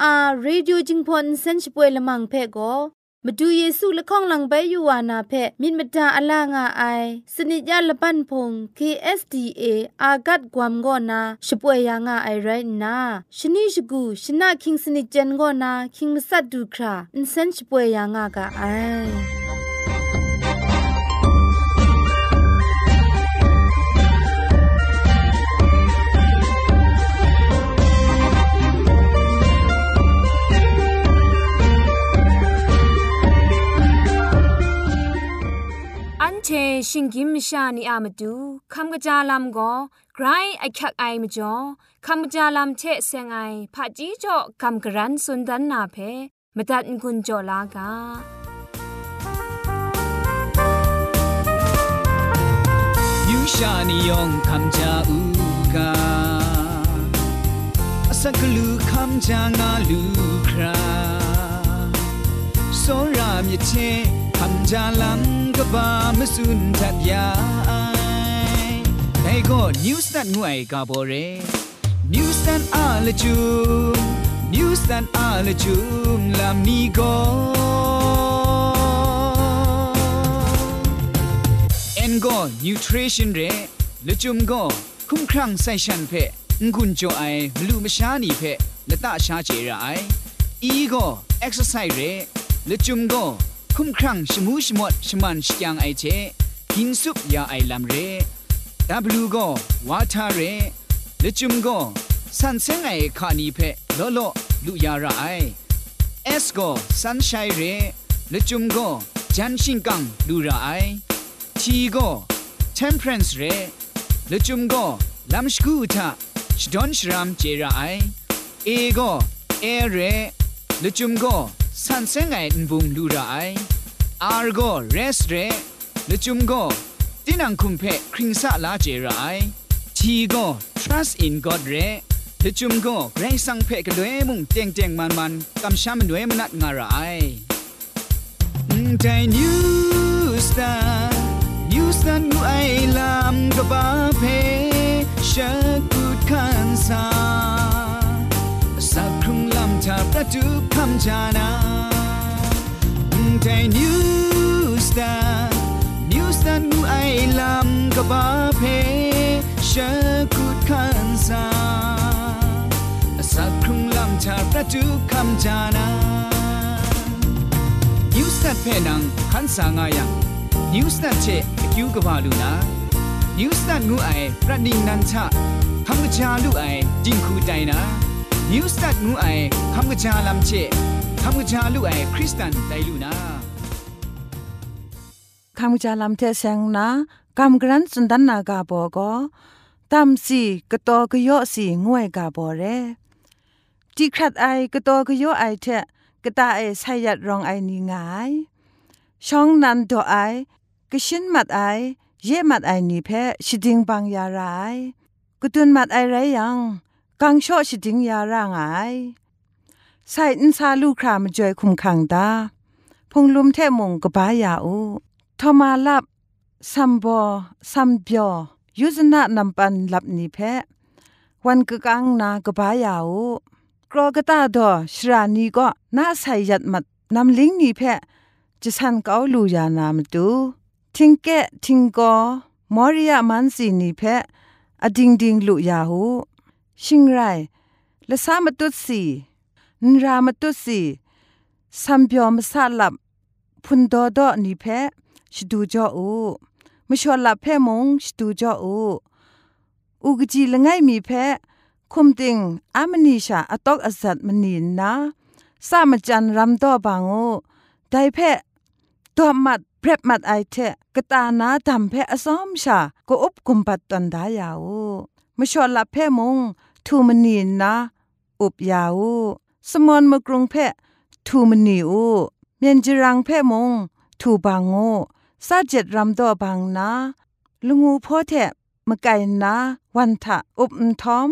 AWR Radio จิงพอนเซนช่วยละมังเพ่ก็มาดูเยซูละข้องหลังใบยูวานาเพมินมตาอลางาไอสนิจยาละปันพง KSDA อากัดกวมกอนาช่วยยังาไอไรนาชนิชกูชนะคิงสนิจเจนกอนาคิงมัสัดดูคราอินเซนช่วยยังากาไอ เชชิงกิมชานีอามาดูคำกระจาลำก็ไกรไอคักไอมาจ่อคำกระจาลำเชเซงไอผาจีจ่อคำกระรันสุนดันนาเพมตัดกุญจ่อลากายูชานียองคำจาอูกาสักลูคำจางาลูคราโซรามิเชคำจาลังก็ บามสุนทัดยาไอ้ก็นิวส์นั้นงวยกาบเรนิวส์นั้นอาลจูนิวส์นั้นอาลจูลามีก็เอ็นก็นิวทริชั่นเรละจุมก็คุ้มครั่งไซชันเพงุนโจไอมลูมชานีเพละตาชาเจระไออีก็เอ็กซ์ไซส์เรละจุมก็ คุ้มครั่งชมูชมดชมันชยังไอเจกินซุปยาไอลำเรดับลูก็วาทาเรละจุมก็สันเซงไอคานีเพโลโลลุยาระไอเอสก็สันชัยเรละจุมก็จันชิงกังลูระไอทีก็เทมเพรนส์เรละจุมก็ลำสกูทาชดอนชรามเจระไอเอก็เอเรละจุมก็ สันเซงไงนบุงลูระไออาร์โกเรสเรละจุมโกตินังคุมเพคริงซาลาเจระไอทีโก trust in god เรละจุมโกเกรซังเพกด้วยมุงเตียงเตียงมันมันกำช้ำด้วยมนัดงาระไอใจนิวสตาร์นิวสตาร์งูไอลามกบ้าเพชักกุดขันซาสักครุงลำทาประตูคำจานาใจนิวสตาร์นิวสตาร์งูไอลำกบ้าเพชักกุดขันซาสักครุงลำทาประตูคำจานานิวสตาร์เพ นิวสตาร์เชคิวกบ้าลูนานิวสตาร์งูไอประดิงนันทะคำกระจาลูไอจิงคูไดนานิวสตัดงูไอคำกระจาลำเชคำกระจาลูไอคริสตันไดลูนาคำกระจาลำเทเซงนากำกรันสุนดันนากาบอก็ตามสีกะตอกะยอสีงวยกาบอเรจีครัดไอกะตอกะยอไอเทกะตาไอไซยัดรองไอนี่งายช่องนันโดไอกะชินมัดไอเย่มัดไอนี่เพชิดิงบางยารายกุตุนมัดไอไรยัง กังโชชิดิงยาร่างไอใส่อินซาลูครามจอยคุมขังดาพงลุมเทมงกบายาอูทอมาลับซัมบอซัมเบียวยุซนะนำปันลับนิเพวันกกังนากบายาอูกรอกตาดอชรานีก็น่าใส่ยัดมัดนำลิงนีเพจะสันเกาลูยานามตูทิงเกทิงกอมอริยามันสีนีเพอดิงดิงลุยาหู ชิงไรละสามตุสีนรามตุสีสัมเปียวมสาลับพุนโดโดนี่เพชดูจออูมชอลับเพมงชดูจออูอุกจีละไงมีเพคุมติงอามนีชาอตอกอสัตมนีนนะสามจันรำตอบางโอไดเพตัวมัดเพรบมัดไอเทกตานาทำเพอสอมชาก็อุบกุมปัดตันดายาวมชอลับเพมง ทูมนีนนะอุบยาวสมอนมกรุงเพทูมนีอูเมียนจิรังเพ่มงทูบางโงซาเจ็ดรำตัวบางนาลุงูพ่อแทะมะไก่นาวันทะอุบทอม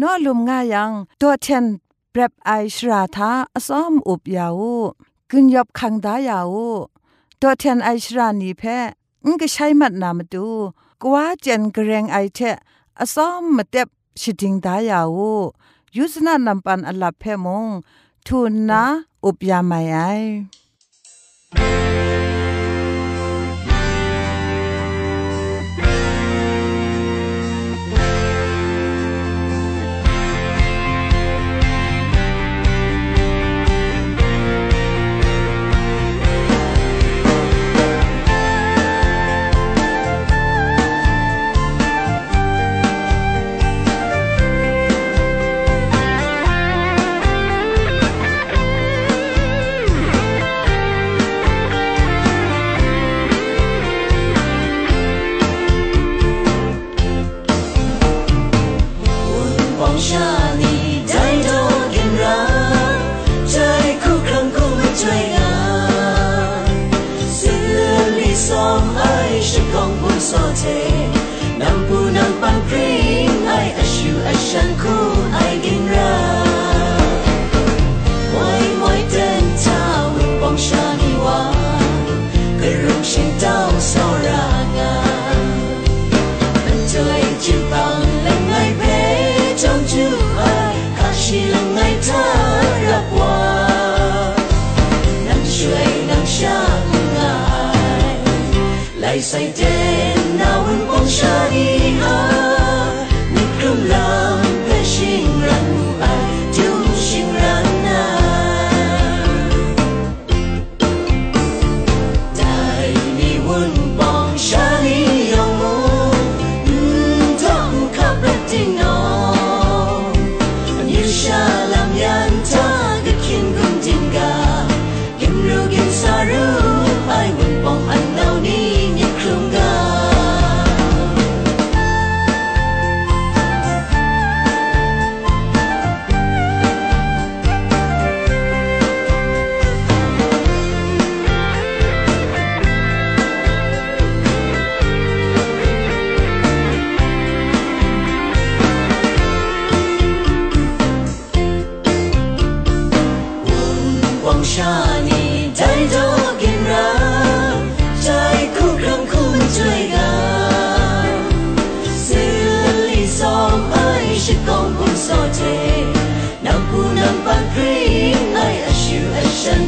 นอลุมง่ายังตัวเทนเปรบไอชราทาอซ้อมอุบยาวกึนยบคังดายาวตัวเทนไอชรานีแพ้งก็ใช้มัดนามาดูกว่าเจนกระเรงไอเทะอซ้อมมาเต็บ ชิดิงดายาวูยุสนานำปันอลับเพมงทูนนาอุปยามายไอ Shari. Oh.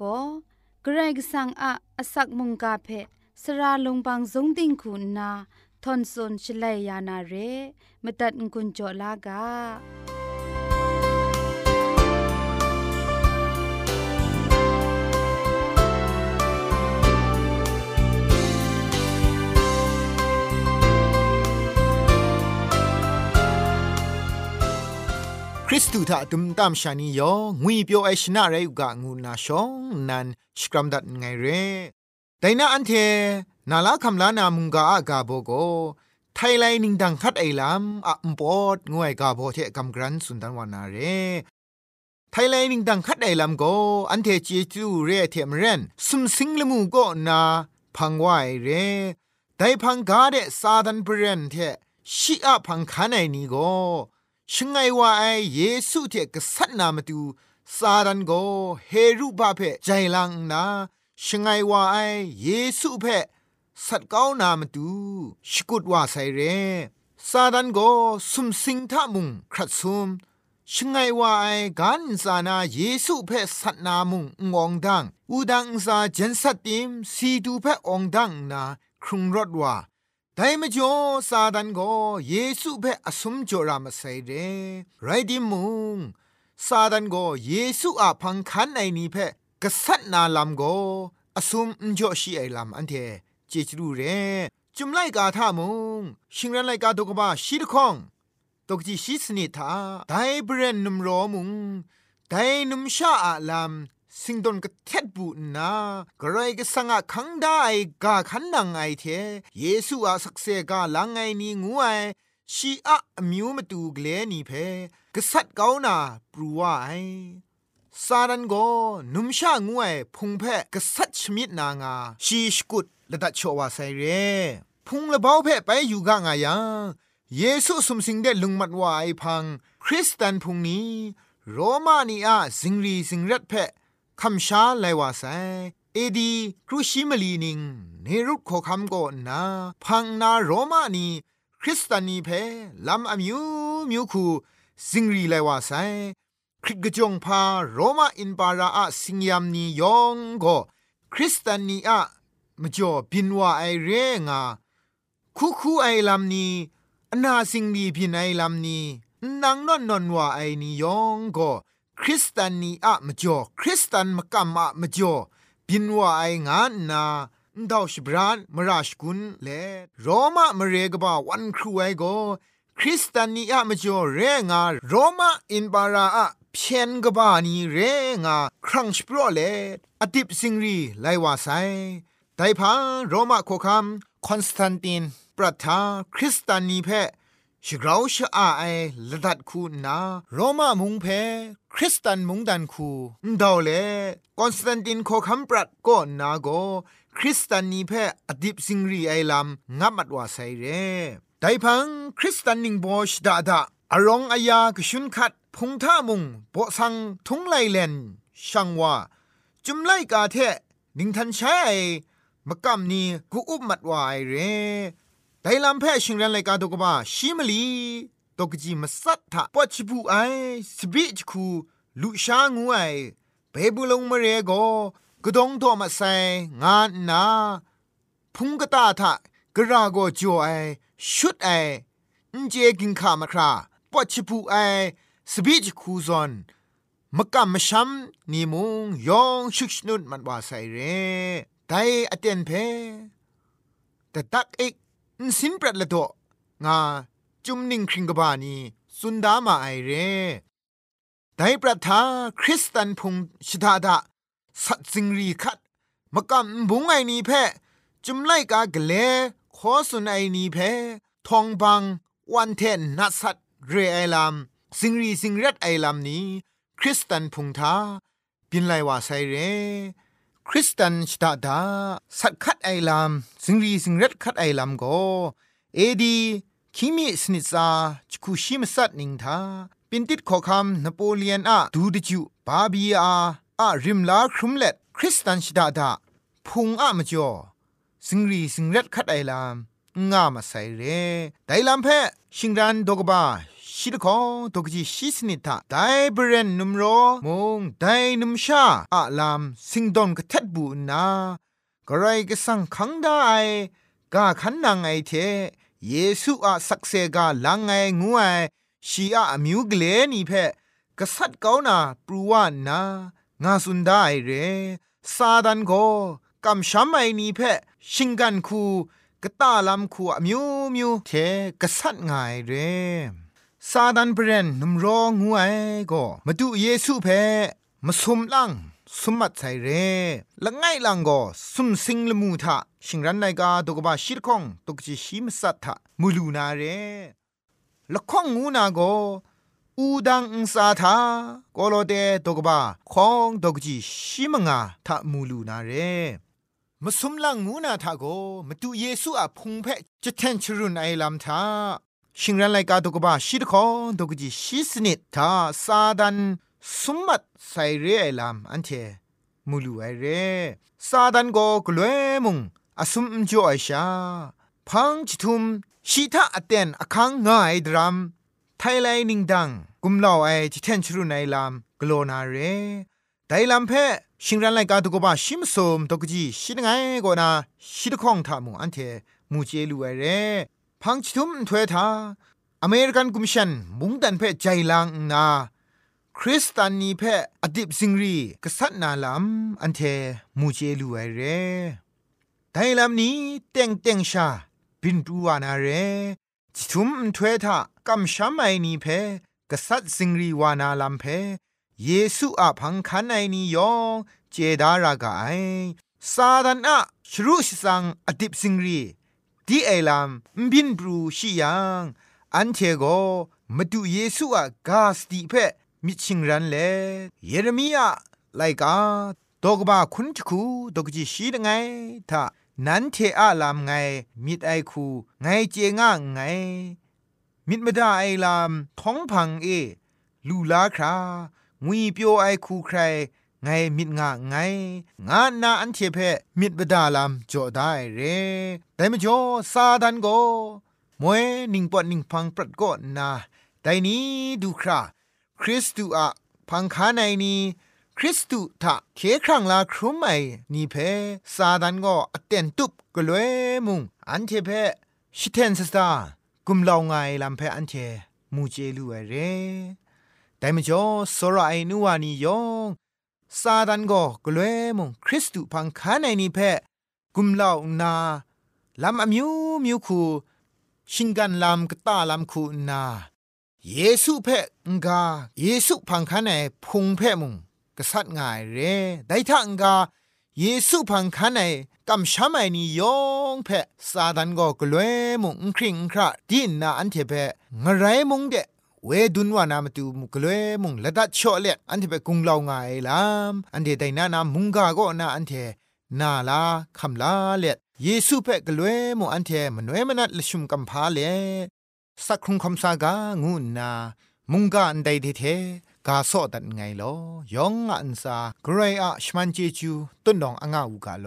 ก็เกรกสังอะอสักมุงกาเพสระลงบางสงติงคุณนาทอนซนชลัยยานาเรมตัดกุญจลากา คริสตูถ้าตุมตามชานียองุยเปียวไอชนะไรอุกะงูนาชองนันสกรัมดัดไงเรแต่นาอันเทนาลาคำลานามุงกาอากาโบโกไทยไลนิงดังคัดไอลำอะมปอดงวยกาโบเทกำกรันสุนทันวานาเรไทยแลนด์ดังคัดไอลำโกอันเทจีจูเรเทมเรนสุมสิงละมูก็นาพังไวเรแต่พังกาเดซาดันเบรนเทชีอะพังคันไอนี้ก็ ชงไงว่าไอเยซูเทกษัตริย์นามาตูซาดันโกเฮรุบาเพใจลังนาชงไงว่าไอเยซูเพสัตก้าวนามาตูชกุดว่าไซเรซาดันโกสุมสิงทามุงครัดซุมชงไงว่าไอกันสานาเยซูเพสัตนามุงงองดังอูดังซาเจนสัตติมสีดูเพองดังนาครุงรถว่า ต่ไม่จ่อซาดันโกเยซูเพอสมจอรามาไซเรไรดิมุงซาดันโกเยซูอาพังคันไอนี้เพกษัตนาลำโกอสุมจ่อชีไอลำอันเทเจจรูเรจุมไลกาทามุงชิงรันไลกาตกบ้าชีดคองตกจีชีสนิทาไดเบรนนุมรอมุงไดนุมชาอาลาม สิงดนก็เท็ดบูนากระไรก็สังอาคังได้กาขันนังไอเทเยซูอาสักเซกาลังไงนี่งูไอชีอะมิวมาตูเกลนี่เพกษัตริย์เกานาปรูว่าไอซาดันโกนุมชางวยพุงเพกษัตริย์ชมิดนางาชีสกุดละดัชวาไซเรพุงละเบาเพไปอยู่กางายังเยซูสมสิงเดลุงมัดวาไอพัง คริสเตนพุงนี้ โรมานีอาสิงรีสิงรัดเพ คำชาไลวาไซเอดีครูชิมลีนิงเนรุขอคำก่อนนาพังนาโรมานีคริสตานีเพลำอมิวมิวคูสิงรีไลวาไซคริกจงพาโรมาอินปาราอะสิงยามนียองก็คริสตานีอะมจ่อบินว่าไอเรงาคูคูไอลำนี้อนาสิงดีพินไอลำนี้นางนอนนอนว่าไอนี้ยองก็ คริสตานีอะมจ่อคริสตันมกัมอะมจ่อบินว่าไองานนาดาวชบรานมราชกุนเลโรมามเรกบ่าวันครูไอโกคริสตานีอะมจ่อเรงาโรมาอินบาราอะเพียนกบานีเรงาครั้งสปรเลอดิบสิงรีไลวาไซไดพังโรมาโคคัมคอนสแตนตินปรัทาคริสตานีเพ ชกราชอาไอละดัดคูนาโรมามุงเพคริสตันมุงดันคูดาวเลคอนสแตนตินโคคัมปรัดก็นาโกคริสตานีเพอดิบสิงรีไอลำงับมัดว่าไซเรไดพังคริสตันนิงบอชดาดาอารองอายากชุนคัดพงท่ามุงโบสังทุงไลเลนช่างว่าจุมไลกาเทนิงทันใช้มกำนี้กูอุบมัดวายเร ไดลำแพ่ชิงรันไลกาตกบ้าชิมลีตกจีมาสัตถะปอชิบูไอสบิจคูลุชางูไอเบบุลงมเรโกกดงตัวมาใส่งานนาพุงกตาทะกระโกจ่อไอชุดไออินเจกินขามาคราปอชิบูไอสบิจคูซอนมกำมชัมนีมุงยองชุกชนุดมันว่าใส่เรไดอเตนเพแต่ตักเอก สินปรัดละโตงาจุมนิงคริงกบานีสุนดามาไอเรไดปรัทาคริสตันพงชิดาดาสัตสิงรีคัดมกำบุงไอนีเพจุมไลกากเลขอสุนไอนีเพทองบังวันเทนนัสัตเรไอลามสิงรีสิงรัดไอลามนี้ คริสตันพงทาปินไลว่าไซเร คริสตันชตาดาสัตคัดไอลามสิงรีสิงรัดคัดไอลามโกเอดีคิมิสนิซาจคุชิมสัตนิงทาปินติดขอคำนโปเลียนอะดูดิจูบาบีอาอะริมลาครุมเล็ดคริสตันชตาดาพุงอะมจ่อสิงรีสิงรัดคัดไอลามงามาใส่เรไดลามเพชิงรันดกบา ชิดคอตกจีชิสนิทาไดเบรนนุมโรมงไดนุมชาอะลามสิงดอนกะทัดบูนากระไรก็สังคังได้กาขันนางไอเทเยซูอะสักเซกาลังไงงูไอชีอะอมิวเกเลนี่เพกษัตริย์เกานาปรูวานนางาสุนได้เรซาดันโกกำช้ำไอนี่เพชิงกันคูกะตาลำคูอมิวมิวเทกษัตริย์ไงเร ซาดันเบรนนุมรองงวยก็มาดูเยซูเพมาสมลังสมมัดใส่เรละไงลังก็สุมสิงละมูทะชิงรันไนกาตกบาชิรคงตกจิชิมสัตทะมูลูนาเรละข้องงูนาก็อูดังอุสาทากโลเดตกบาคองดกจีชิมงาทะมูลูนาเรมาสุมลังงูนาทาโกมตุเยซูอะพุงเพจะเทนชรุนไอลัมทา ชิงรันไลกาตกบาชิดคองดกจีชิสนิดทาซาดันสมมัดไซเรไอลัมอันเทมูลูไอเรซาดันโกกลวยมุงอสุมจ่อไอชาพังจิทุมชีทาอเตนอคังง่ายดรัมไทยไลนิงดังกุมลาวไอจิเทนชรุไนลามกโลนาเรไดลามเพชิงรันไลกาตุกบะชิมสมตกจีชิดไงกนาชิดข้องทามุอันเทมูเจลูไอเร พังจิทุมถวยทาอเมริกันกุมชันมุงดันเพใจลังนาคริสตานีเพอดิบซิงรีกษัตนาลามอันเทมูเจลูไอเรไดลานี้เต็งเต็งชาบินดูวานาเรจิทุมถวยทากำช้ำไอนีเพกษัตริย์สิงรีวานาลัมเพเยซูอาพังคันไอนียองเจดารากาไอซาดันอะชรุชสังอดิบสิงรี ดีไอลัมบินบรูชิยังอันเทโกมาดูเยซูอะกาสติเพมิชิงรันเลเยเรมียาไลกาดอกบาคุณจคูดอกจิชีดไงถ้านันเทอาลามไงมิดไอคูไงเจง่าไง มิดมดาไอลามท้องพังเอ ลูลาครางวีเปียวไอคูใคร ไงมิดงะไง งานาอันเทเพมิดบดาลามจ่อได้เรแต่มจ่อซาดันโกมวยนิงปอดนิงพังปรัดก็นาแต่นี้ดูคราคริสตูอะพังคาในนี้คริสตูทะเคครั้งลาครุมไอนี่เพซาดันก็อเตนตุบกลวยมุงอันเทเพชิเทนสตากุมลาวไงลำเพออันเทมูเจลูเอเรแต่มจ่อสระไอนัวนี่ยอง ซาดันก็กลวยมุงคริสตูพังคาในนี่เพกุมเล่านาลำอมิวมิวคูชิงกันลำกตาลำคูนาเยซูเพงกาเยซูพังคันในพุงเพมุงกษัตริย์ง่ายเรได้ทังกาเยซูพังคันในกำช้ำไอนี่ยองเพซาดันก็กลัวมุงคริงคราดินนาอันเทเพงไรมุงเด เวดุนวานามตูมุกเลมุงละดัดชอเลอันเทเปกุงลาวงายลามอันเดไดนานามุงกาก็นาอันเทนาลาคำลาเลเยซูเปกลวยมุอันเทมนเวมนัดลชุมกัมพาเลสักครุงคำสากางูนา มุงกาอันใดเทกาโซดันไงลอยองอันซาเกรอะชมันเจจูต้นดองอ่างอูกาโล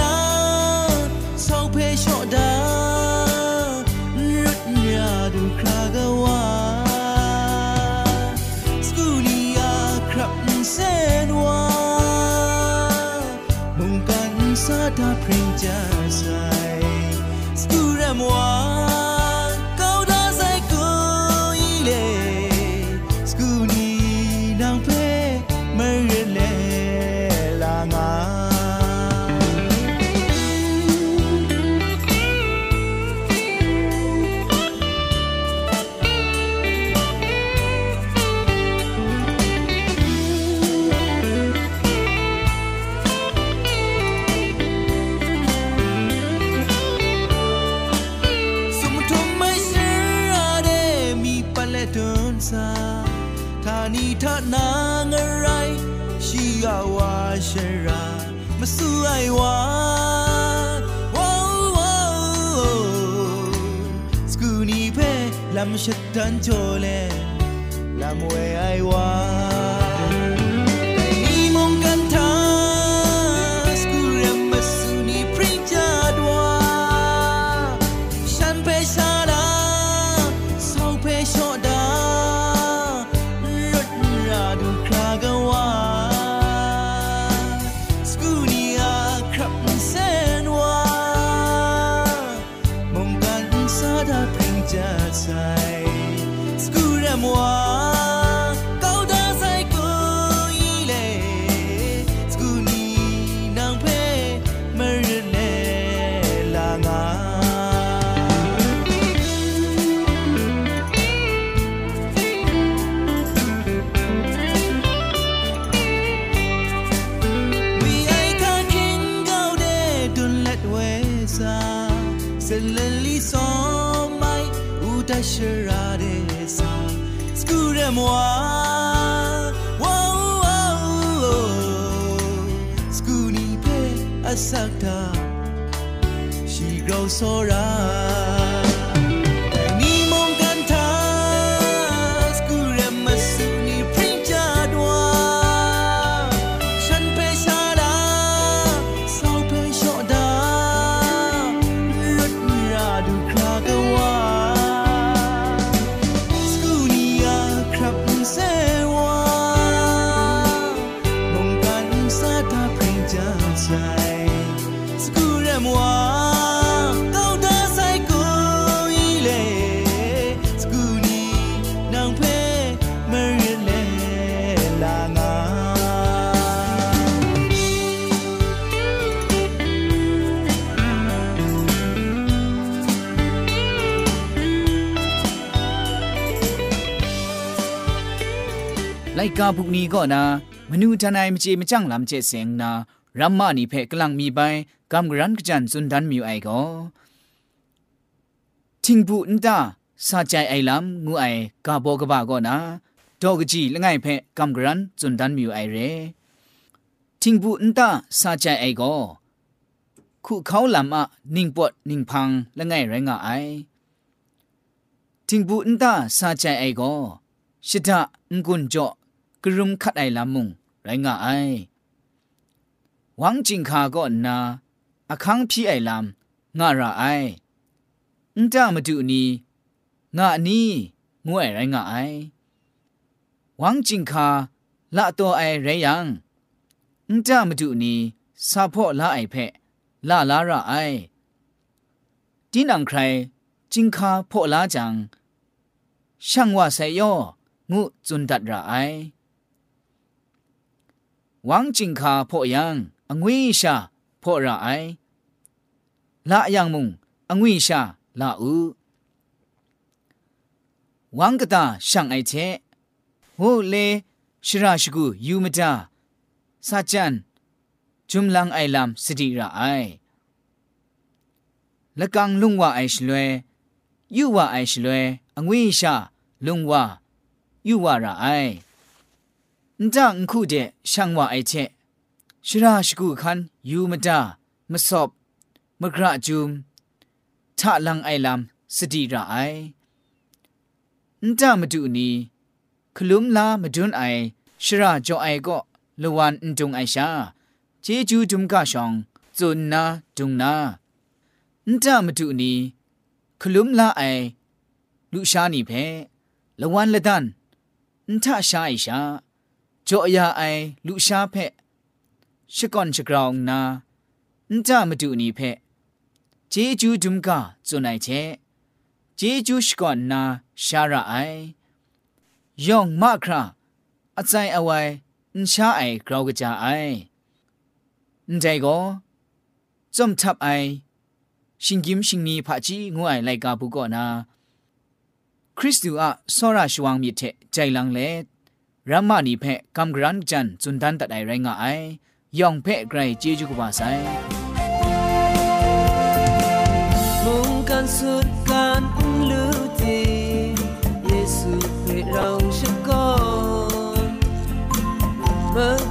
พริ้งจา لم شتن جولين لم وي ايوان สกู สกูเรมัวว้าวว้า กาบุกนี้ก็นะมนูทนายมเจมจังลำเจเสียงนารัมมานีเพกลังมีไปกำกรันกจันสุนดันมิวไอก็ทิงบุนตาสาใจไอลำงูไอกาโบกบาก็นะดอกจีละไงเพกำกรันสุนดันมิวไอเรทิงบุนตาสาใจไอก็ခုเขาลำอะนิ่งปวดนิ่งพังละไงไรงะไอทิงบุนตาสาใจไอก็ชิดะงกุนจ่อ กรุมคัดไอลำมุงไรงะไอหวังจิงคาก็นาอคังพี่ไอลำงาระไออุ้งจ้ามาดูนีงานี้งวยไรงาไอหวังจิงคาละตัวไอไรยังอุ้งจ้ามาดูนีซาพ่อละไอเพะละลาระไอดินังใครจิงคาพ่อละจังช่างว่าไซย่องูจุนดัดระไอ ဝမ်ဂျင်ခါဖော့ယံအငွေရှာဖော့ရအိုင်လာအယံမုံအငွေရှာလာဥဝမ်ကတာရှန်အိုက်ချေဟိုလေရှရာရှိကူယူမတာစာချန်ဂျုံလန်အိုင်လမ်စတိရအိုင်လကန်လုံဝအိုင်ရှလွဲယူဝအိုင်ရှလွဲအငွေရှာလုံဝယူဝရအိုင် จังคู่เดช่างว่าไอเชชราชกูคันยูมาดามาสอบมกระจุมทะลังไอลำสติระไอนจามาดูนีคลุมลามาดุนไอชราจอไอก็ละวันจงไอชาเจจูจุมกะชองจุนนาจุงนานจามาดูนีคลุมลาไอลูชานีเพละวันละดันนทะชาไอชา จ่อยาไอลุชาเพะชะก่อนชะกราวนาอันจามาดูนี่เพะเจจูดุมกาจุนไอเชเจจูชก่อนนาชาระไอยองมาคราอาใจเอาไว้อันชาไอกราวกะจาไออันใจก็จอมทับไอชิงกิมชิงนีผาจีงูไอไลกาบุก่อนา คริสตูอะสอราชวังมีเทใจลังเล รามานีเพะกำกรันจันจุนทันตัดไอไรงาไอยองเพะไกรเจจุกบาไซมงกันสุดการลือทีเยซูเพะเราชะกอน